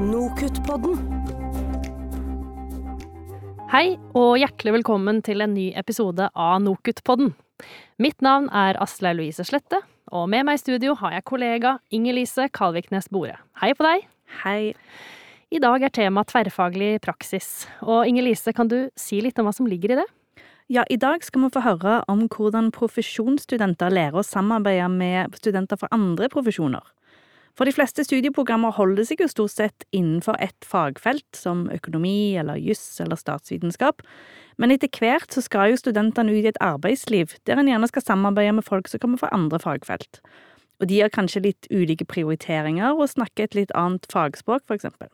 Nokutt-podden. Hei, og hjertelig velkommen til en ny episode av Nokutt-podden. Mitt navn er Aslaug Louise Slette, og med meg i studio har jeg kollega Inger-Lise Kalviknes Bore. Hei på deg. Hei. I dag er tema tverrfaglig praksis, og Inger-Lise, kan du si litt om hva som ligger i det? Ja, I dag skal vi få høre om hvordan profesjonsstudenter lærer å samarbeide med studenter fra andre profesjoner. For de fleste studieprogrammer holder seg jo stort sett innenfor ett fagfelt, som økonomi eller juss eller statsvitenskap, men etter hvert så skal jo studentene ut i et arbeidsliv der en gjerne skal samarbeide med folk som kommer fra andre fagfelt. Og de har kanskje litt ulike prioriteringer og snakker et litt annet fagspråk, for eksempel.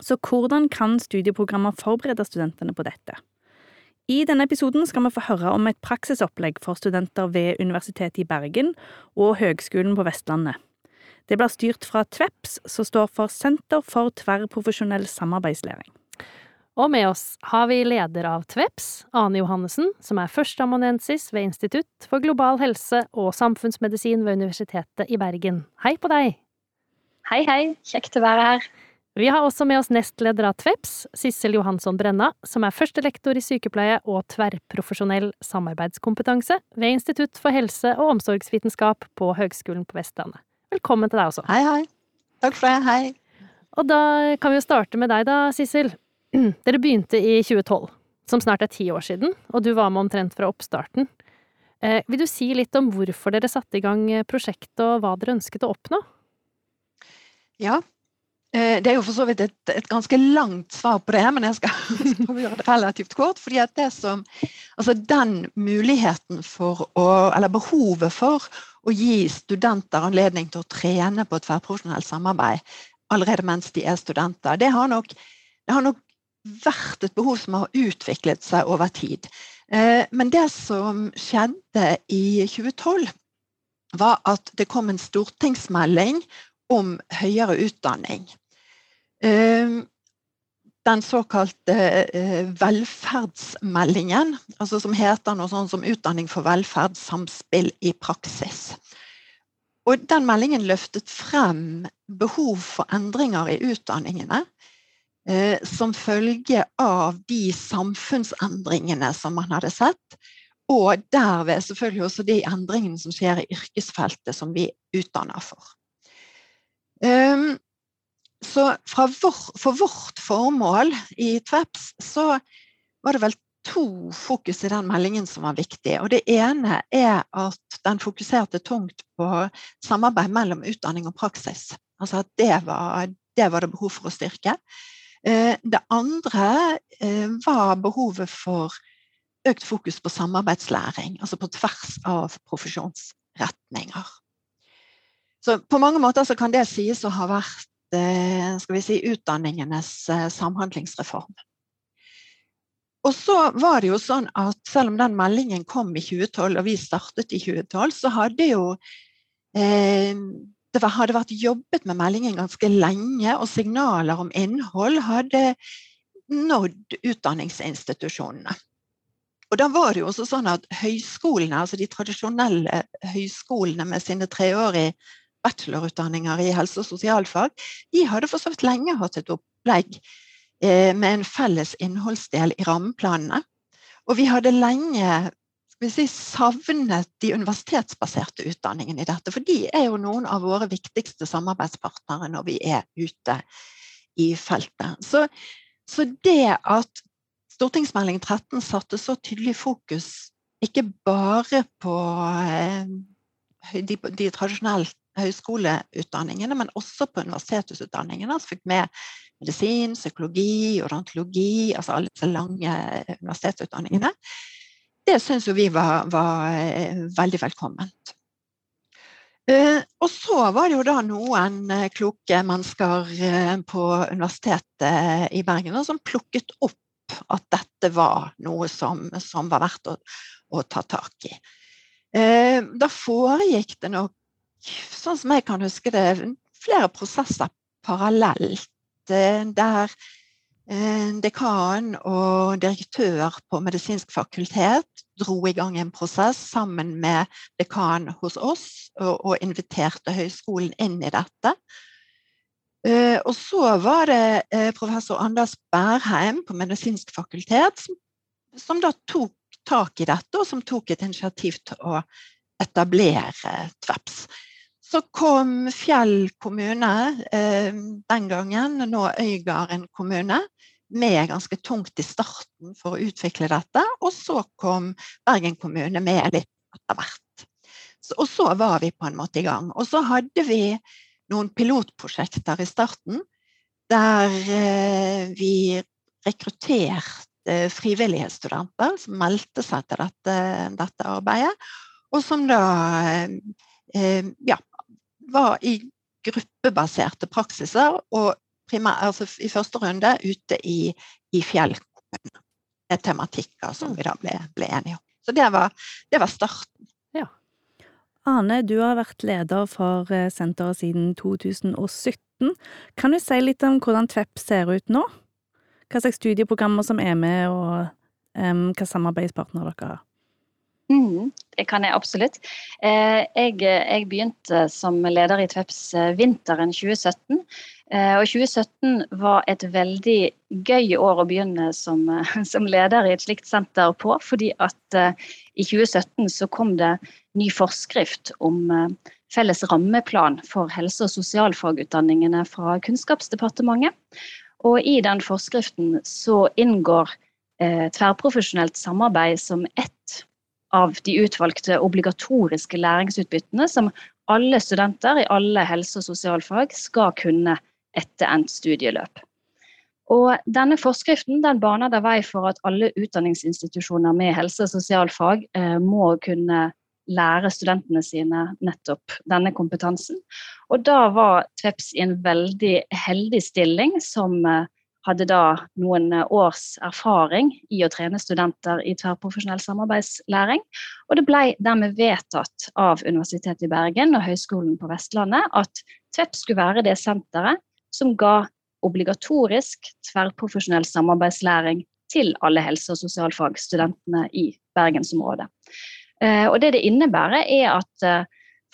Så hvordan kan studieprogrammer forberede studentene på dette? I denne episoden skal vi få høre om et praksisopplegg for studenter ved Universitetet i Bergen og Høgskolen på Vestlandet. Det blir styrt fra TVEPS, som står for Senter for tverrprofesjonell samarbeidslæring. Og med oss har vi leder av TVEPS, Ane Johannessen, som er førsteamanuensis ved Institutt for global helse og samfunnsmedisin ved Universitetet i Bergen. Hei på deg! Hei, hei. Kjekt å være her. Vi har også med oss nestleder av TVEPS, Sissel Johansson Brenna, som er førstelektor i sykepleie og tverrprofesjonell samarbeidskompetanse ved Institutt for helse- og omsorgsvitenskap på Høgskolen på Vestlandet. Velkommen til deg også. Hei, hei. Takk for det. Hei. Og da kan vi jo starte med deg da, Sissel. Dere begynte i 2012, som snart er ti år siden, og du var med omtrent fra oppstarten. Eh, vil du si litt om hvorfor dere satte i gang prosjektet, og hva dere ønsket å oppnå? Ja, Eh, det er jo for så vidt et, et, ganske langt svar på det, men jeg skal skal gjøre det relativt kort. fordi at det som, altså Den muligheten for å, eller behovet for å gi studenter anledning til å trene på tverrprofesjonelt samarbeid allerede mens de er studenter, det har, nok, det har nok vært et behov som har utviklet seg over tid. Eh, men det som skjedde i 2012, var at det kom en stortingsmelding om høyere utdanning. Ehm, den såkalte eh, velferdsmeldingen, altså som heter noe sånt som 'Utdanning for velferd samspill i praksis'. Og den meldingen løftet frem behov for endringer i utdanningene eh, som følge av de samfunnsendringene som man hadde sett, og derved selvfølgelig også de endringene som skjer i yrkesfeltet som vi utdanner for. Um, så vår, for vårt formål i TVEPS så var det vel to fokus i den meldingen som var viktig. Og det ene er at den fokuserte tungt på samarbeid mellom utdanning og praksis. Altså at det var det, var det behov for å styrke. Eh, det andre eh, var behovet for økt fokus på samarbeidslæring, altså på tvers av profesjonsretninger. Så på mange måter kan det sies å ha vært skal vi si, utdanningenes eh, samhandlingsreform. Og så var det jo sånn at selv om den meldingen kom i 2012, og vi startet i 2012, så hadde jo eh, det hadde vært jobbet med meldingen ganske lenge, og signaler om innhold hadde nådd utdanningsinstitusjonene. Og da var det jo også sånn at høyskolene, altså de tradisjonelle høyskolene med sine treårige bachelorutdanninger i helse- og sosialfag, de hadde for så vidt lenge hatt et opplegg eh, med en felles innholdsdel i rammeplanene. Og vi hadde lenge vi si, savnet de universitetsbaserte utdanningene i dette. For de er jo noen av våre viktigste samarbeidspartnere når vi er ute i feltet. Så, så det at stortingsmelding 13 satte så tydelig fokus ikke bare på eh, de, de tradisjonelt høyskoleutdanningene, men også på universitetsutdanningene. Så fikk med medisin, psykologi, odontologi, altså alle disse lange universitetsutdanningene. Det syns jo vi var, var eh, veldig velkomment. Uh, og så var det jo da noen uh, kloke mennesker på Universitetet i Bergen som plukket opp at dette var noe som, som var verdt å, å, ta tak i. da foregikk det nok sånn som jeg kan huske det, flere prosesser parallelt. Eh, der eh, dekan og direktør på medisinsk fakultet dro i gang en prosess sammen med dekan hos oss, og, inviterte høyskolen inn i dette. Uh, og så var det professor Anders Bærheim på Medisinsk fakultet som, som, da tok tak i dette, og som tok et initiativ til å etablere TVEPS. Så kom Fjell kommune uh, den gangen, nå Øygarden kommune, med ganske tungt i starten for å utvikle dette. Og så kom Bergen kommune med litt etter hvert. Og så var vi på en måte i gang. Og så hadde vi noen pilotprosjekter i starten der eh, vi rekrutterte frivillige studenter som meldte seg til dette, dette arbeidet, og som da eh, ja, var i gruppebaserte praksiser og primær, altså i første runde ute i, i Det Med tematikker som vi da ble, ble enige om. Så det var, det var starten. Ane, du har vært leder for eh, senteret siden 2017. Kan du si litt om hvordan TVEP ser ut nå? Hva slags studieprogrammer som er med, og um, hva samarbeidspartnere dere har? Mm, det kan jeg absolutt. Eh, jeg, jeg, begynte som leder i TVEPS eh, vinteren 2017. Eh, og 2017 var et veldig gøy år å begynne som, som leder i et slikt senter på, fordi at i 2017 så kom det ny forskrift om felles rammeplan for helse- og sosialfagutdanningene fra Kunnskapsdepartementet. Og i den forskriften så inngår eh, tverrprofesjonelt samarbeid som ett av de utvalgte obligatoriske læringsutbyttene som alle studenter i alle helse- og sosialfag skal kunne etter endt studieløp. Og denne forskriften den baner der vei for at alle utdanningsinstitusjoner med helse- og sosialfag eh, må kunne lære studentene sine nettopp denne kompetansen. Og da var Tveps i en veldig heldig stilling som eh, hadde da noen eh, års erfaring i å trene studenter i tverrprofesjonell samarbeidslæring. Og det ble dermed vedtatt av Universitetet i Bergen og Høgskolen på Vestlandet at Tvepp skulle være det senteret som ga obligatorisk tverrprofesjonell samarbeidslæring til alle helse- og sosialfagstudentene i bergensområdet. Eh, og det det innebærer, er at eh,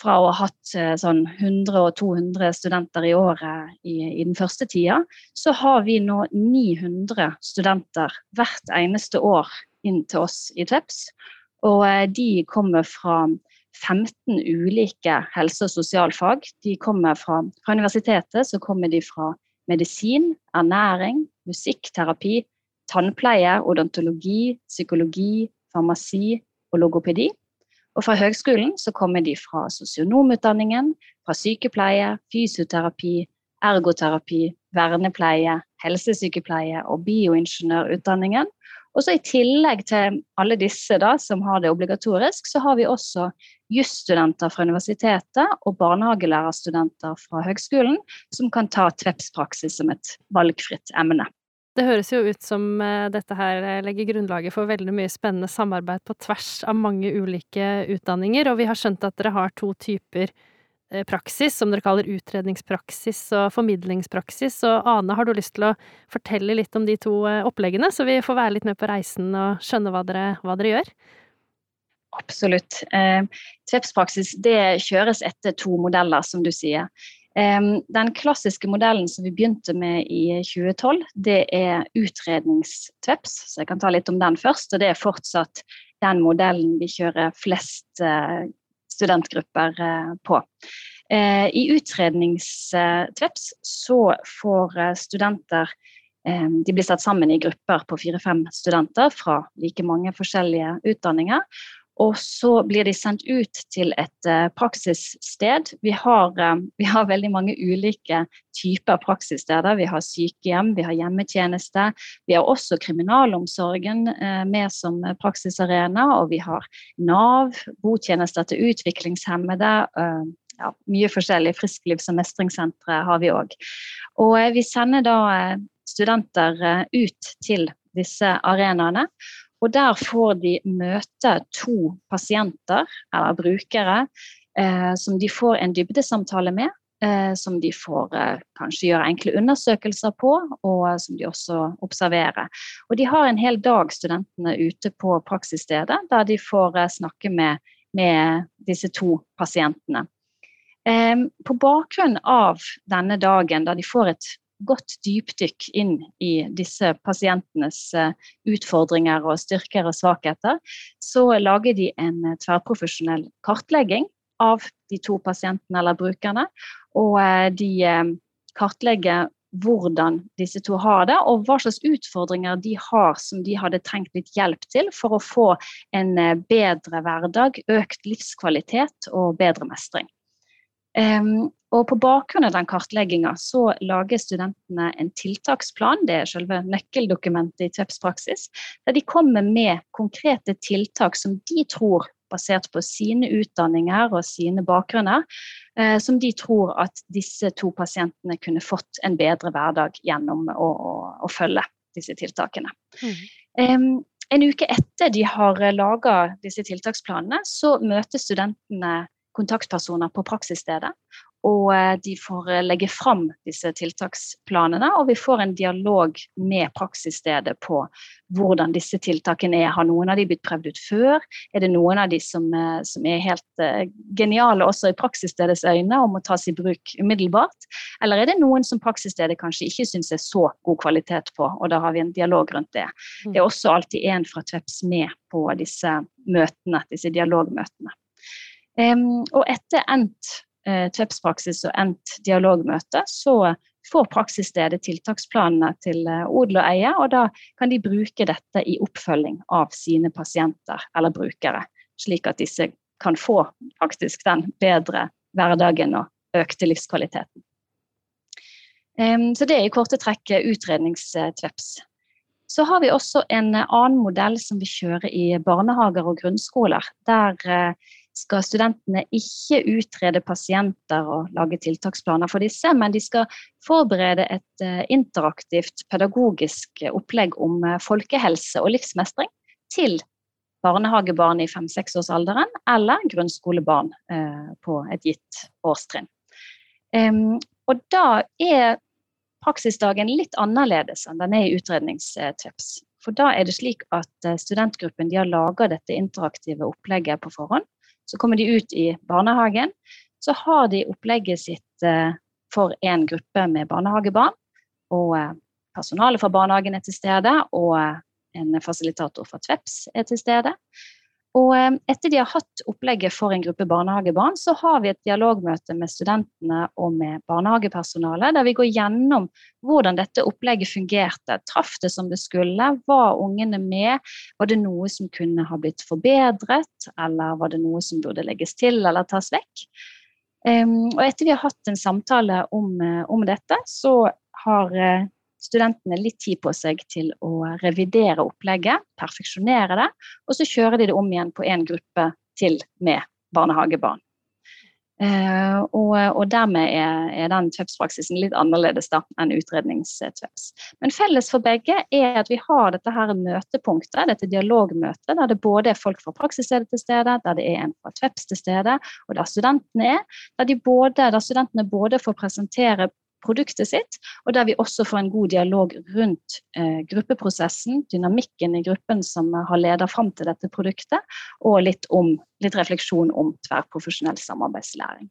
fra å ha hatt eh, sånn 100 og 200 studenter i året i, i, den første tida, så har vi nå 900 studenter hvert eneste år inn til oss i TEPS. Og de kommer fra 15 ulike helse- og sosialfag. De kommer fra, fra universitetet så kommer de fra medisin, ernæring, musikkterapi, tannpleie, odontologi, psykologi, farmasi, og logopedi. Og fra høgskolen så kommer de fra sosionomutdanningen, fra sykepleie, fysioterapi, ergoterapi, vernepleie, helsesykepleie og bioingeniørutdanningen. Og så I tillegg til alle disse da, som har det obligatorisk, så har vi også jusstudenter fra universitetet og barnehagelærerstudenter fra høgskolen som kan ta TVEPS-praksis som et valgfritt emne. Det høres jo ut som eh, dette her eh, legger grunnlaget for veldig mye spennende samarbeid på tvers av mange ulike utdanninger, og vi har skjønt at dere har to typer eh, praksis, som dere kaller utredningspraksis og formidlingspraksis. Og Ane, har du lyst til å fortelle litt om de to oppleggene, så vi får være litt med på reisen og skjønne hva dere, hva dere gjør? Absolutt. Tvepspraksis det kjøres etter to modeller, som du sier. Den klassiske modellen som vi begynte med i 2012, det er utredningstveps. Så jeg kan ta litt om den først. Og det er fortsatt den modellen vi kjører flest eh, studentgrupper eh, på. Eh, I utredningstveps så får studenter de blir satt sammen i grupper på fire-fem studenter fra like mange forskjellige utdanninger. Og så blir de sendt ut til et uh, praksissted. Vi har, uh, vi har, veldig mange ulike typer praksissteder. Vi har sykehjem, vi har hjemmetjeneste. Vi har også kriminalomsorgen uh, med som praksisarena. Og vi har Nav, botjenester til utviklingshemmede. Ja, mye forskjellig. Frisklivs- og mestringssentre har vi òg. Og vi sender da studenter ut til disse arenaene. Og der får de møte to pasienter, eller brukere, eh, som de får en dybdesamtale med. Eh, som de får eh, kanskje gjøre enkle undersøkelser på, og som de også observerer. Og de har en hel dag, studentene, ute på praksisstedet, der de får eh, snakke med, med disse to pasientene. På bakgrunn av denne dagen, da de får et godt dypdykk inn i disse pasientenes eh, utfordringer og styrker og svakheter, så lager de en eh, tverrprofesjonell kartlegging av de to pasientene eller brukerne. Og eh, de kartlegger hvordan disse to har det, og hva slags utfordringer de har som de hadde trengt litt hjelp til for å få en bedre hverdag, økt livskvalitet og bedre mestring. Og På bakgrunn av den kartlegginga så lager studentene en tiltaksplan, det er selve nøkkeldokumentet i TVEPs praksis, der de kommer med konkrete tiltak som de tror, basert på sine utdanninger og sine bakgrunner, eh, som de tror at disse to pasientene kunne fått en bedre hverdag gjennom å, å, å følge disse tiltakene. Mm. Um, en uke etter de har laga disse tiltaksplanene, så møter studentene kontaktpersoner på praksisstedet. Og eh, de får eh, legge fram disse tiltaksplanene, og vi får en dialog med praksisstedet på hvordan disse tiltakene er. Har noen av de blitt prøvd ut før? Er det noen av de som, eh, som er helt geniale også i praksisstedets øyne og må tas i bruk umiddelbart? Eller er det noen som praksisstedet kanskje ikke syns er så god kvalitet på, og da har vi en dialog rundt det. Det er også alltid en fra Tveps med på disse møtene, disse dialogmøtene. Og etter endt eh, TVEPS-praksis og endt dialogmøte, så får praksisstedet tiltaksplanene til eh, odel og eie, og da kan de bruke dette i oppfølging av sine pasienter eller brukere, slik at disse kan få faktisk den bedre hverdagen og økte livskvaliteten. Så det er i korte trekk utredningstveps. Så har vi også en annen modell som vi kjører i barnehager og grunnskoler, der eh, skal studentene ikke utrede pasienter og lage tiltaksplaner for disse, men de skal forberede et eh, interaktivt pedagogisk opplegg om eh, folkehelse og livsmestring til barnehagebarn i fem-seksårsalderen eller grunnskolebarn eh, på et gitt årstrinn. Og da er praksisdagen litt annerledes enn den er i utredningstips. For da er det slik at studentgruppen de har laga dette interaktive opplegget på forhånd. Så kommer de ut i barnehagen. Så har de opplegget sitt eh, for en gruppe med barnehagebarn. Og eh, personalet fra barnehagen er til stede, og eh, en fasilitator fra Tveps er til stede. Og eh, etter de har hatt opplegget for en gruppe barnehagebarn, så har vi et dialogmøte med studentene og med barnehagepersonalet, der vi går gjennom hvordan dette opplegget fungerte. Traff det som det skulle? Var ungene med? Var det noe som kunne ha blitt forbedret? Eller var det noe som burde legges til eller tas vekk? Um, og etter vi har hatt en samtale om, eh, om dette, så har uh, studentene litt tid på seg til å revidere opplegget, perfeksjonere det, og så kjører de det om igjen på en gruppe til med barnehagebarn. Uh, og, og, dermed er, er den TVEPS-praksisen litt annerledes da, enn utrednings-TVEPS. Men felles for begge er at vi har dette her møtepunktet, dette dialogmøtet, der det både er folk fra praksisstedet til stede, der det er en fra TVEPS til stede, og der studentene er. Der, de både, der studentene både får presentere produktet sitt, og der vi også får en god dialog rundt eh, gruppeprosessen, dynamikken i gruppen som har ledet fram til dette produktet, og litt, om, litt refleksjon om tverrprofesjonell samarbeidslæring.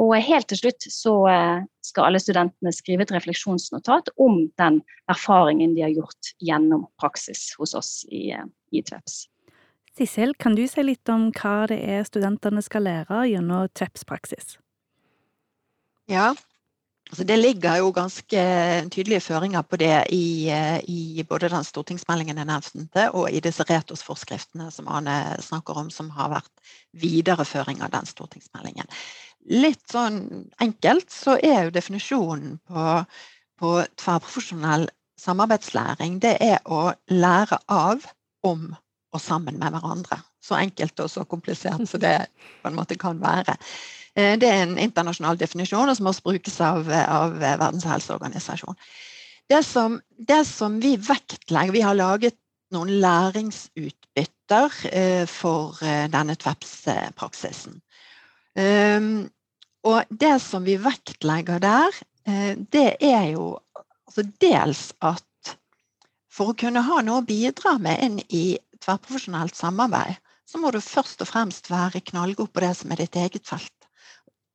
Og helt til slutt så eh, skal alle studentene skrive et refleksjonsnotat om den erfaringen de har gjort gjennom praksis hos oss i, eh, i TVEPS. Sissel, kan du si litt om hva det er studentene skal lære gjennom TVEPS-praksis? Ja, Altså det ligger jo ganske tydelige føringer på det i, eh, i både den stortingsmeldingen jeg nevnte, og i disse retorsforskriftene som Ane snakker om, som har vært videreføring av den stortingsmeldingen. Litt sånn enkelt så er jo definisjonen på, på tverrprofesjonell samarbeidslæring, det er å lære av, om og sammen med hverandre. Så enkelt og så komplisert som det på en måte kan være. Eh, det er en internasjonal definisjon, og som også brukes av, av Verdens helseorganisasjon. Det som, det som, vi vektlegger Vi har laget noen læringsutbytter eh, for eh, denne TVEPS-praksisen. Um, og det som vi vektlegger der, eh, det er jo altså dels at for å kunne ha noe å bidra med inn i tverrprofesjonelt samarbeid, så må du først og fremst være knallgod på det som er ditt eget felt.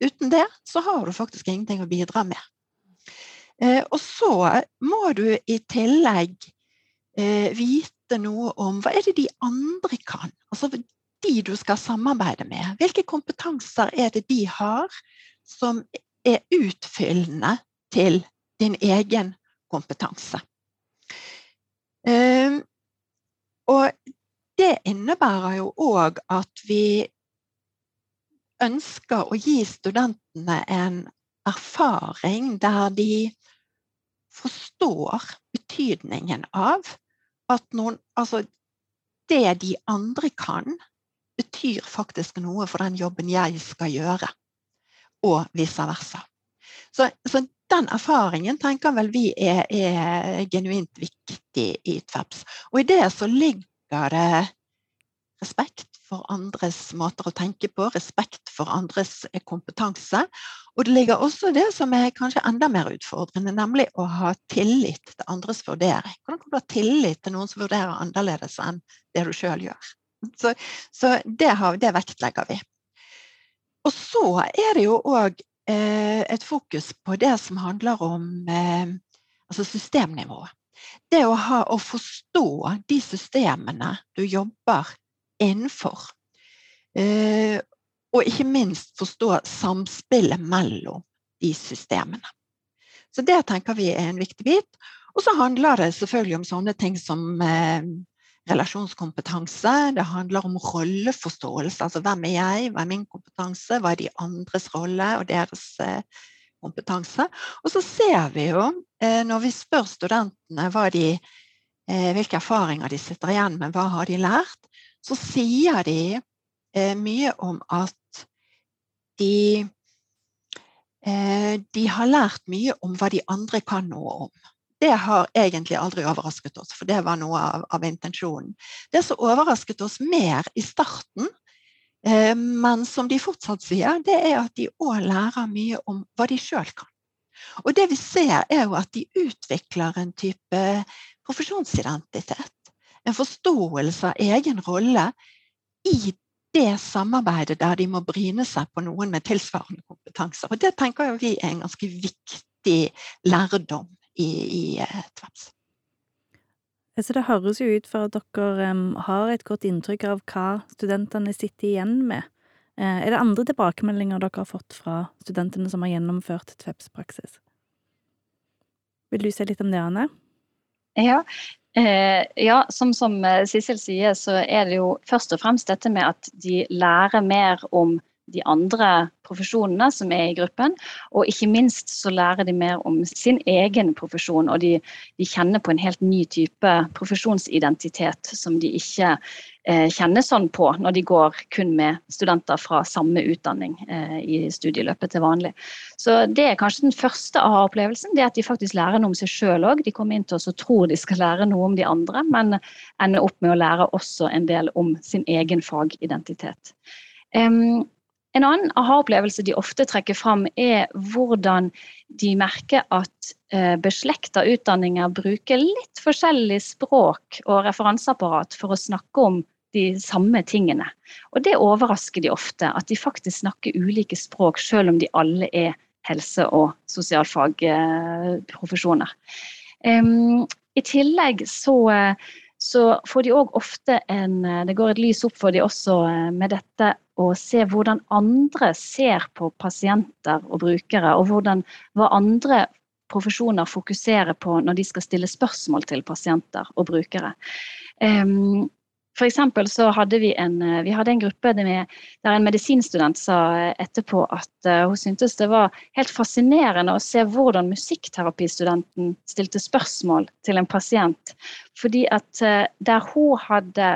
Uten det så har du faktisk ingenting å bidra med. Eh, og så må du i tillegg eh, vite noe om hva er det de andre kan. Altså de du skal samarbeide med. Hvilke kompetanser er det de har som er utfyllende til din egen kompetanse. Eh, og det innebærer jo òg at vi ønsker å gi studentene en erfaring der de forstår betydningen av at noen Altså, det de andre kan, betyr faktisk noe for den jobben jeg skal gjøre, og vice versa. Så, så den erfaringen tenker vel vi er, er genuint viktig i TVEPS. Og i det så ligger det respekt for andres måter å tenke på, respekt for andres eh, kompetanse. Og det ligger også det som er kanskje enda mer utfordrende, nemlig å ha tillit til andres vurdering. Hvordan kan du ha tillit til noen som vurderer annerledes enn det du sjøl gjør? Så, så det, har, det, vektlegger vi. Og så er det jo òg eh, et fokus på det som handler om eh, altså systemnivået. Det å, ha, å forstå de systemene du jobber innenfor. Eh, og ikke minst forstå samspillet mellom de systemene. Så det tenker vi er en viktig bit. Og så handler det selvfølgelig om sånne ting som eh, relasjonskompetanse. Det handler om rolleforståelse. Altså hvem er jeg, hva er min kompetanse, hva er de andres rolle og deres eh, kompetanse. Og så ser vi jo, eh, når vi spør studentene de, eh, hvilke erfaringer de sitter igjen med, hva har de lært, så sier de eh, mye om at de De har lært mye om hva de andre kan noe om. Det har egentlig aldri overrasket oss, for det var noe av, av intensjonen. Det som overrasket oss mer i starten, men som de fortsatt sier, det er at de òg lærer mye om hva de sjøl kan. Og det vi ser, er jo at de utvikler en type profesjonsidentitet en forståelse av egen rolle i det samarbeidet der de må bryne seg på noen med tilsvarende kompetanse. Og det tenker vi er en ganske viktig lærdom i, i eh, TVEPS. Så det høres jo ut for at dere um, har et godt inntrykk av hva studentene sitter igjen med. Uh, er det andre tilbakemeldinger dere har fått fra studentene som har gjennomført TVEPS-praksis? Vil du si litt om det, Anne? Ja, Eh, ja, som, som eh, Sissel sier, så er det jo først og fremst dette med at de lærer mer om de andre profesjonene som er i gruppen. Og ikke minst så lærer de mer om sin egen profesjon, og de, de kjenner på en helt ny type profesjonsidentitet som de ikke eh, kjenner sånn på når de går kun med studenter fra samme utdanning eh, i studieløpet til vanlig. Så det er kanskje den første aha-opplevelsen, det at de faktisk lærer noe om seg sjøl òg. De kommer inn til oss og tror de skal lære noe om de andre, men ender opp med å lære også en del om sin egen fagidentitet. Um, en annen aha-opplevelse de ofte trekker fram, er hvordan de merker at eh, beslekta utdanninger bruker litt forskjellig språk og referanseapparat for å snakke om de samme tingene. Og det overrasker de ofte, at de faktisk snakker ulike språk, selv om de alle er helse- og sosialfagprofesjoner. I tillegg så så får de òg ofte en Det går et lys opp for de også med dette å se hvordan andre ser på pasienter og brukere, og hvordan, hva andre profesjoner fokuserer på når de skal stille spørsmål til pasienter og brukere. Um, for eksempel så hadde vi en, vi hadde en gruppe med, der en medisinstudent sa etterpå at uh, hun syntes det var helt fascinerende å se hvordan musikkterapistudenten stilte spørsmål til en pasient. Fordi at der hun hadde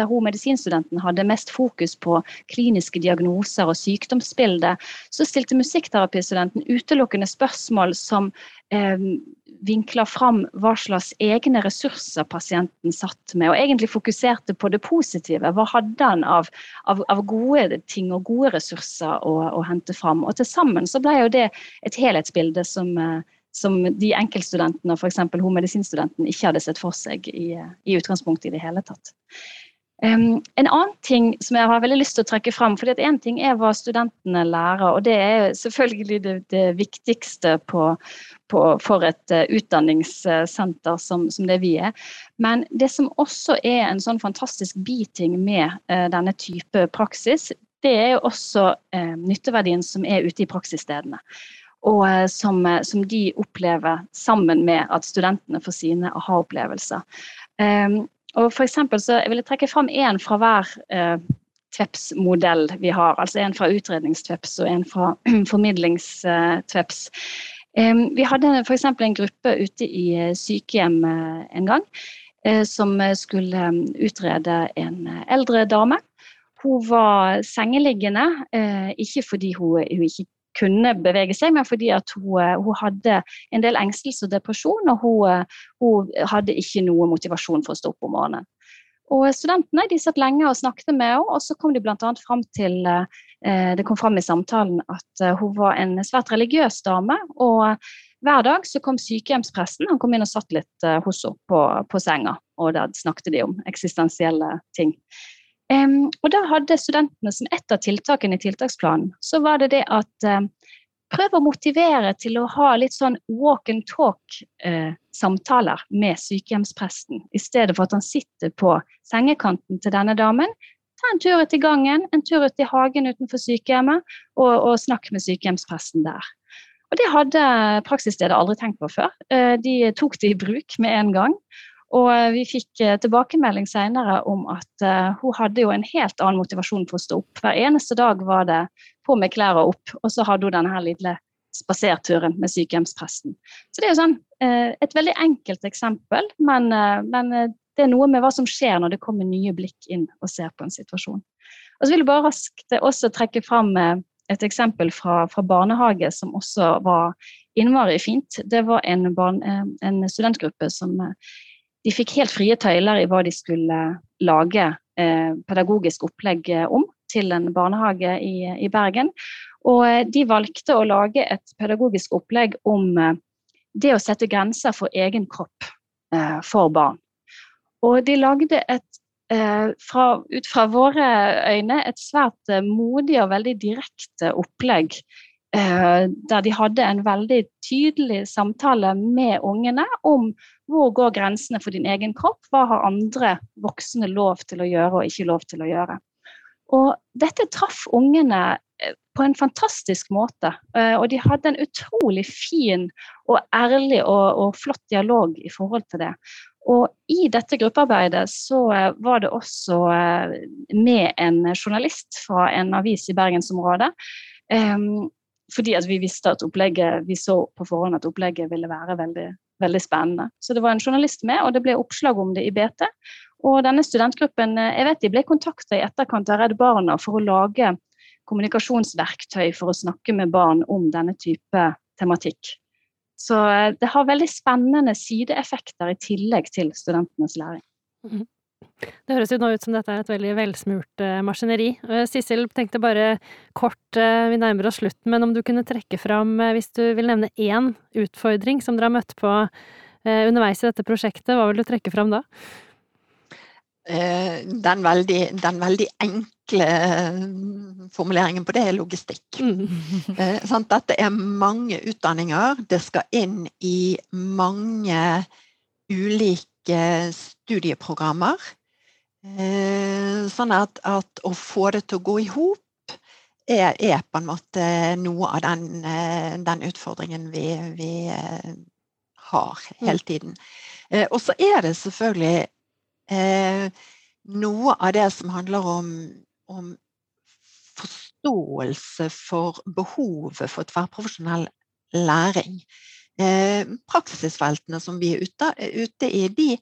der hun medisinstudenten hadde mest fokus på kliniske diagnoser og sykdomsbilde, så stilte musikkterapistudenten utelukkende spørsmål som eh, vinkla fram hva slags egne ressurser pasienten satt med, og egentlig fokuserte på det positive. Hva hadde han av, av, av gode ting og gode ressurser å, å hente fram? Og til sammen så ble jo det et helhetsbilde som eh, som de enkeltstudentene, f.eks. hun medisinstudenten, ikke hadde sett for seg i, i utgangspunktet i det hele tatt. Um, en annen ting som jeg har veldig lyst til å trekke fram, for én ting er hva studentene lærer, og det er selvfølgelig det, det viktigste på, på, for et uh, utdanningssenter som, som, det vi er. Men det som også er en sånn fantastisk biting med uh, denne type praksis, det er jo også uh, nytteverdien som er ute i praksisstedene og som, som, de opplever sammen med at studentene får sine aha-opplevelser. Um, og for så jeg vil jeg trekke fram én fra hver eh, TVEPS-modell vi har. Altså en fra utredningstveps og en fra formidlingstveps. Eh, vi hadde f.eks. en gruppe ute i eh, sykehjem eh, en gang eh, som skulle utrede en eldre dame. Hun var sengeliggende, eh, ikke fordi hun, hun ikke kunne bevege seg, men fordi at hun, eh, hun hadde en del engstelse og depresjon, og hun, eh, hun, hadde ikke noe motivasjon for å stå opp om morgenen. Og Studentene de satt lenge og snakket med henne, og så kom de bl.a. fram til eh, det kom fram i samtalen at hun var en svært religiøs dame. og Hver dag så kom sykehjemspresten han kom inn og satt litt hos henne på, på senga. og der snakket de om eksistensielle ting. Um, og da hadde studentene som et av tiltakene i tiltaksplanen, så var det det at um, prøv å motivere til å ha litt sånn walk and talk-samtaler eh, med sykehjemspresten, i stedet for at han sitter på sengekanten til denne damen. Ta en tur ut i gangen, en tur ut i hagen utenfor sykehjemmet, og, og snakk med sykehjemspresten der. Og Det hadde praksisstedet aldri tenkt på før. Eh, de tok det i bruk med en gang. Og eh, vi fikk eh, tilbakemelding senere om at uh, hun hadde jo en helt annen motivasjon for å stå opp. Hver eneste dag var det på med klærne opp, og så hadde hun denne lille spaserturen med sykehjemspresten. Så det er jo sånn et veldig enkelt eksempel, men, men det er noe med hva som skjer når det kommer nye blikk inn og ser på en situasjon. Og så vil jeg bare raskt også trekke fram et eksempel fra, fra barnehage som også var innmari fint. Det var en, barn, en studentgruppe som de fikk helt frie tøyler i hva de skulle lage eh, pedagogisk opplegg eh, om til en barnehage i, i, Bergen. Og eh, de valgte å lage et pedagogisk opplegg om det å sette grenser for egen kropp for barn. Og de lagde et fra, ut fra våre øyne et svært modig og veldig direkte opplegg der de hadde en veldig tydelig samtale med ungene om hvor går grensene for din egen kropp, hva har andre voksne lov til å gjøre og ikke lov til å gjøre. Og dette traff ungene eh, på en fantastisk måte, eh, og de hadde en utrolig fin og ærlig og, og flott dialog i forhold til det. Og i dette gruppearbeidet så var det også med en journalist fra en avis i bergensområdet. Um, fordi vi visste at opplegget, vi så på forhånd at opplegget ville være veldig, veldig spennende. Så det var en journalist med, og det ble oppslag om det i BT. Og denne studentgruppen jeg vet de ble kontakta i etterkant av Redd Barna for å lage kommunikasjonsverktøy for å snakke med barn om denne type tematikk. Så eh, det har veldig spennende sideeffekter i tillegg til studentenes læring. Det høres jo nå ut som dette er et veldig velsmurt uh, maskineri. Uh, Sissel tenkte bare kort, uh, vi nærmer oss slutten, men om du kunne trekke fram, hvis du vil nevne én utfordring som dere har møtt på underveis i dette prosjektet, hva vil du trekke fram da? Den veldig, den veldig, enkle formuleringen på det er logistikk. Mm. Dette er mange utdanninger. Det skal inn i mange ulike studieprogrammer. Eh, sånn at, at, å få det til å gå i hop er, er, på en måte noe av den, eh, den utfordringen vi, vi, eh, har mm. hele tiden. Og så er det selvfølgelig noe av det som handler om, om forståelse for behovet for tverrprofesjonell læring. Praksisfeltene som vi er ute, ute i, de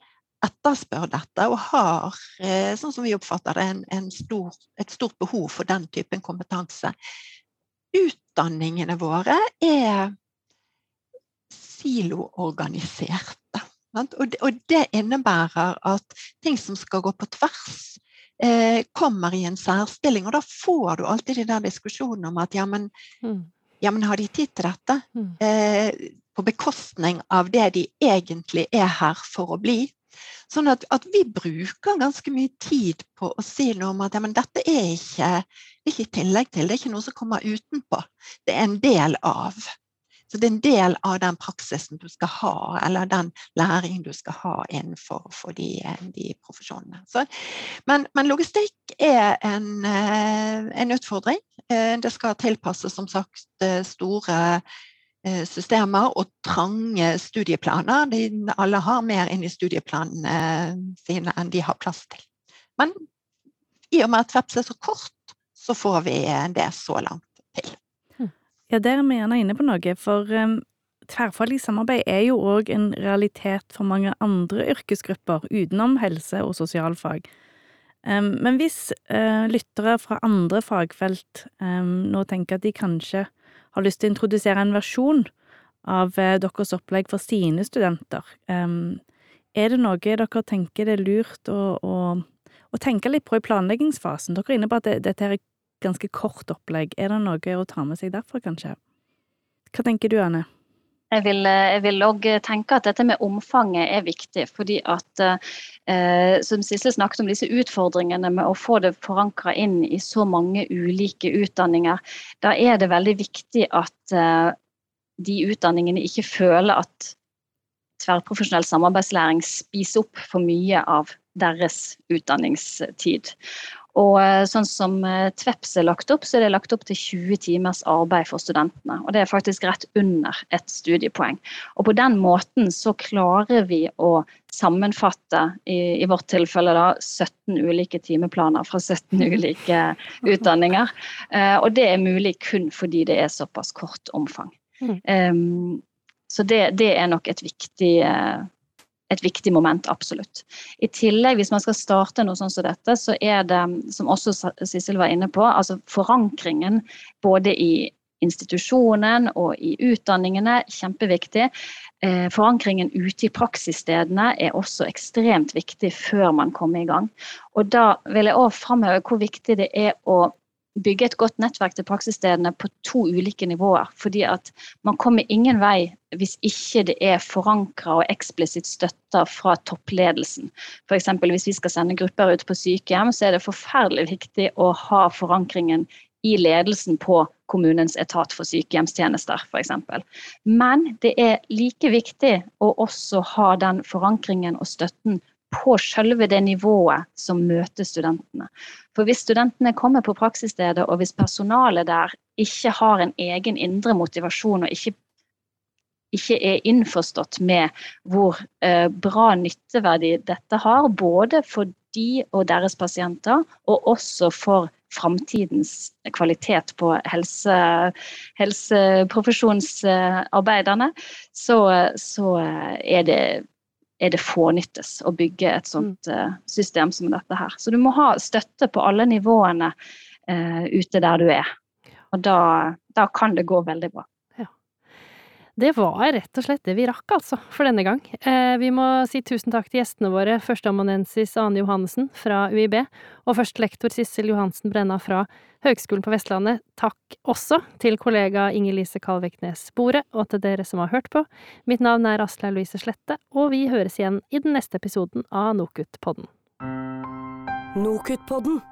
etterspør dette og har, eh, sånn som vi oppfatter det, en, en stor, et stort behov for den typen kompetanse. Utdanningene våre er siloorganiserte. Og det, og det innebærer at ting som skal gå på tvers, eh, kommer i en særstilling. Og da får du alltid de der diskusjonene om at ja, men, mm. ja, men har de tid til dette? Mm. På bekostning av det de egentlig er her for å bli. Sånn at, at, vi bruker ganske mye tid på å si noe om at ja, dette er ikke, det ikke tillegg til, det er ikke noe som kommer utenpå. Det er en del av. Så det er en del av den praksisen du skal ha, eller den læringen du skal ha innenfor de, de, profesjonene. Så, men, men, logistikk er en, eh, en, utfordring. Eh, det skal tilpasses som sagt eh, store systemer og trange studieplaner. De, alle har mer inn i studieplanene sine enn de har plass til. Men i og med at VEPS er så kort, så får vi det så langt til. Ja, der er vi gjerne inne på noe, for um, tverrfaglig samarbeid er jo òg en realitet for mange andre yrkesgrupper utenom helse- og sosialfag. Um, men hvis uh, lyttere fra andre fagfelt um, nå tenker at de kanskje har lyst til å introdusere en versjon av uh, deres opplegg for sine studenter, er det noe dere tenker det er lurt å, å, å tenke litt på i planleggingsfasen? Dere er inne på at det, dette er et ganske kort opplegg. Er det noe å ta med seg derfra, kanskje? Hva tenker du, Anne? Vil, jeg vil også tenke at dette med omfanget er viktig. fordi at eh, Som Sissel snakket om disse utfordringene med å få det forankra inn i så mange ulike utdanninger. Da er det veldig viktig at eh, de utdanningene ikke føler at tverrprofesjonell samarbeidslæring spiser opp for mye av deres utdanningstid. Og eh, sånn som eh, Tveps er lagt opp, så er det lagt opp til 20 timers arbeid for studentene. Og det er faktisk rett under et studiepoeng. Og på den måten så klarer vi å sammenfatte, i, i vårt tilfelle da, 17 ulike timeplaner fra 17 ulike utdanninger. Eh, og det er mulig kun fordi det er såpass kort omfang. Mm. Um, så det, det, er nok et viktig et viktig moment, absolutt. I tillegg, hvis man skal starte noe sånn som dette, så er det, som også Sissel var inne på, altså forankringen både i institusjonen og i utdanningene, kjempeviktig. Eh, forankringen ute i praksisstedene er også ekstremt viktig før man kommer i gang. Og da vil jeg òg framheve hvor viktig det er å bygge et godt nettverk til praksisstedene på to ulike nivåer. Fordi at man kommer ingen vei hvis ikke det er forankra og eksplisitt støtta fra toppledelsen. F.eks. hvis vi skal sende grupper ut på sykehjem, så er det forferdelig viktig å ha forankringen i ledelsen på kommunens etat for sykehjemstjenester, f.eks. Men det er like viktig å også ha den forankringen og støtten på selve det nivået som møter studentene. For hvis studentene kommer på praksisstedet, og hvis personalet der ikke har en egen indre motivasjon og ikke, ikke er innforstått med hvor eh, bra nytteverdi dette har, både for de og deres pasienter, og også for framtidens kvalitet på helse, helseprofesjonsarbeiderne, så, så er det er det fånyttes å bygge et sånt uh, system som dette her. Så du må ha støtte på alle nivåene uh, ute der du er. Og da, da, kan det gå veldig bra. Det var rett og slett det vi rakk, altså, for denne gang. Eh, vi må si tusen takk til gjestene våre, førsteamanuensis Ane Johannessen fra UiB og førstelektor Sissel Johansen Brenna fra Høgskolen på Vestlandet. Takk også til kollega Inger-Lise Kalveknes Bore, og til dere som har hørt på. Mitt navn er Aslaug Louise Slette, og vi høres igjen i den neste episoden av NOKUT-podden. NOKUT-podden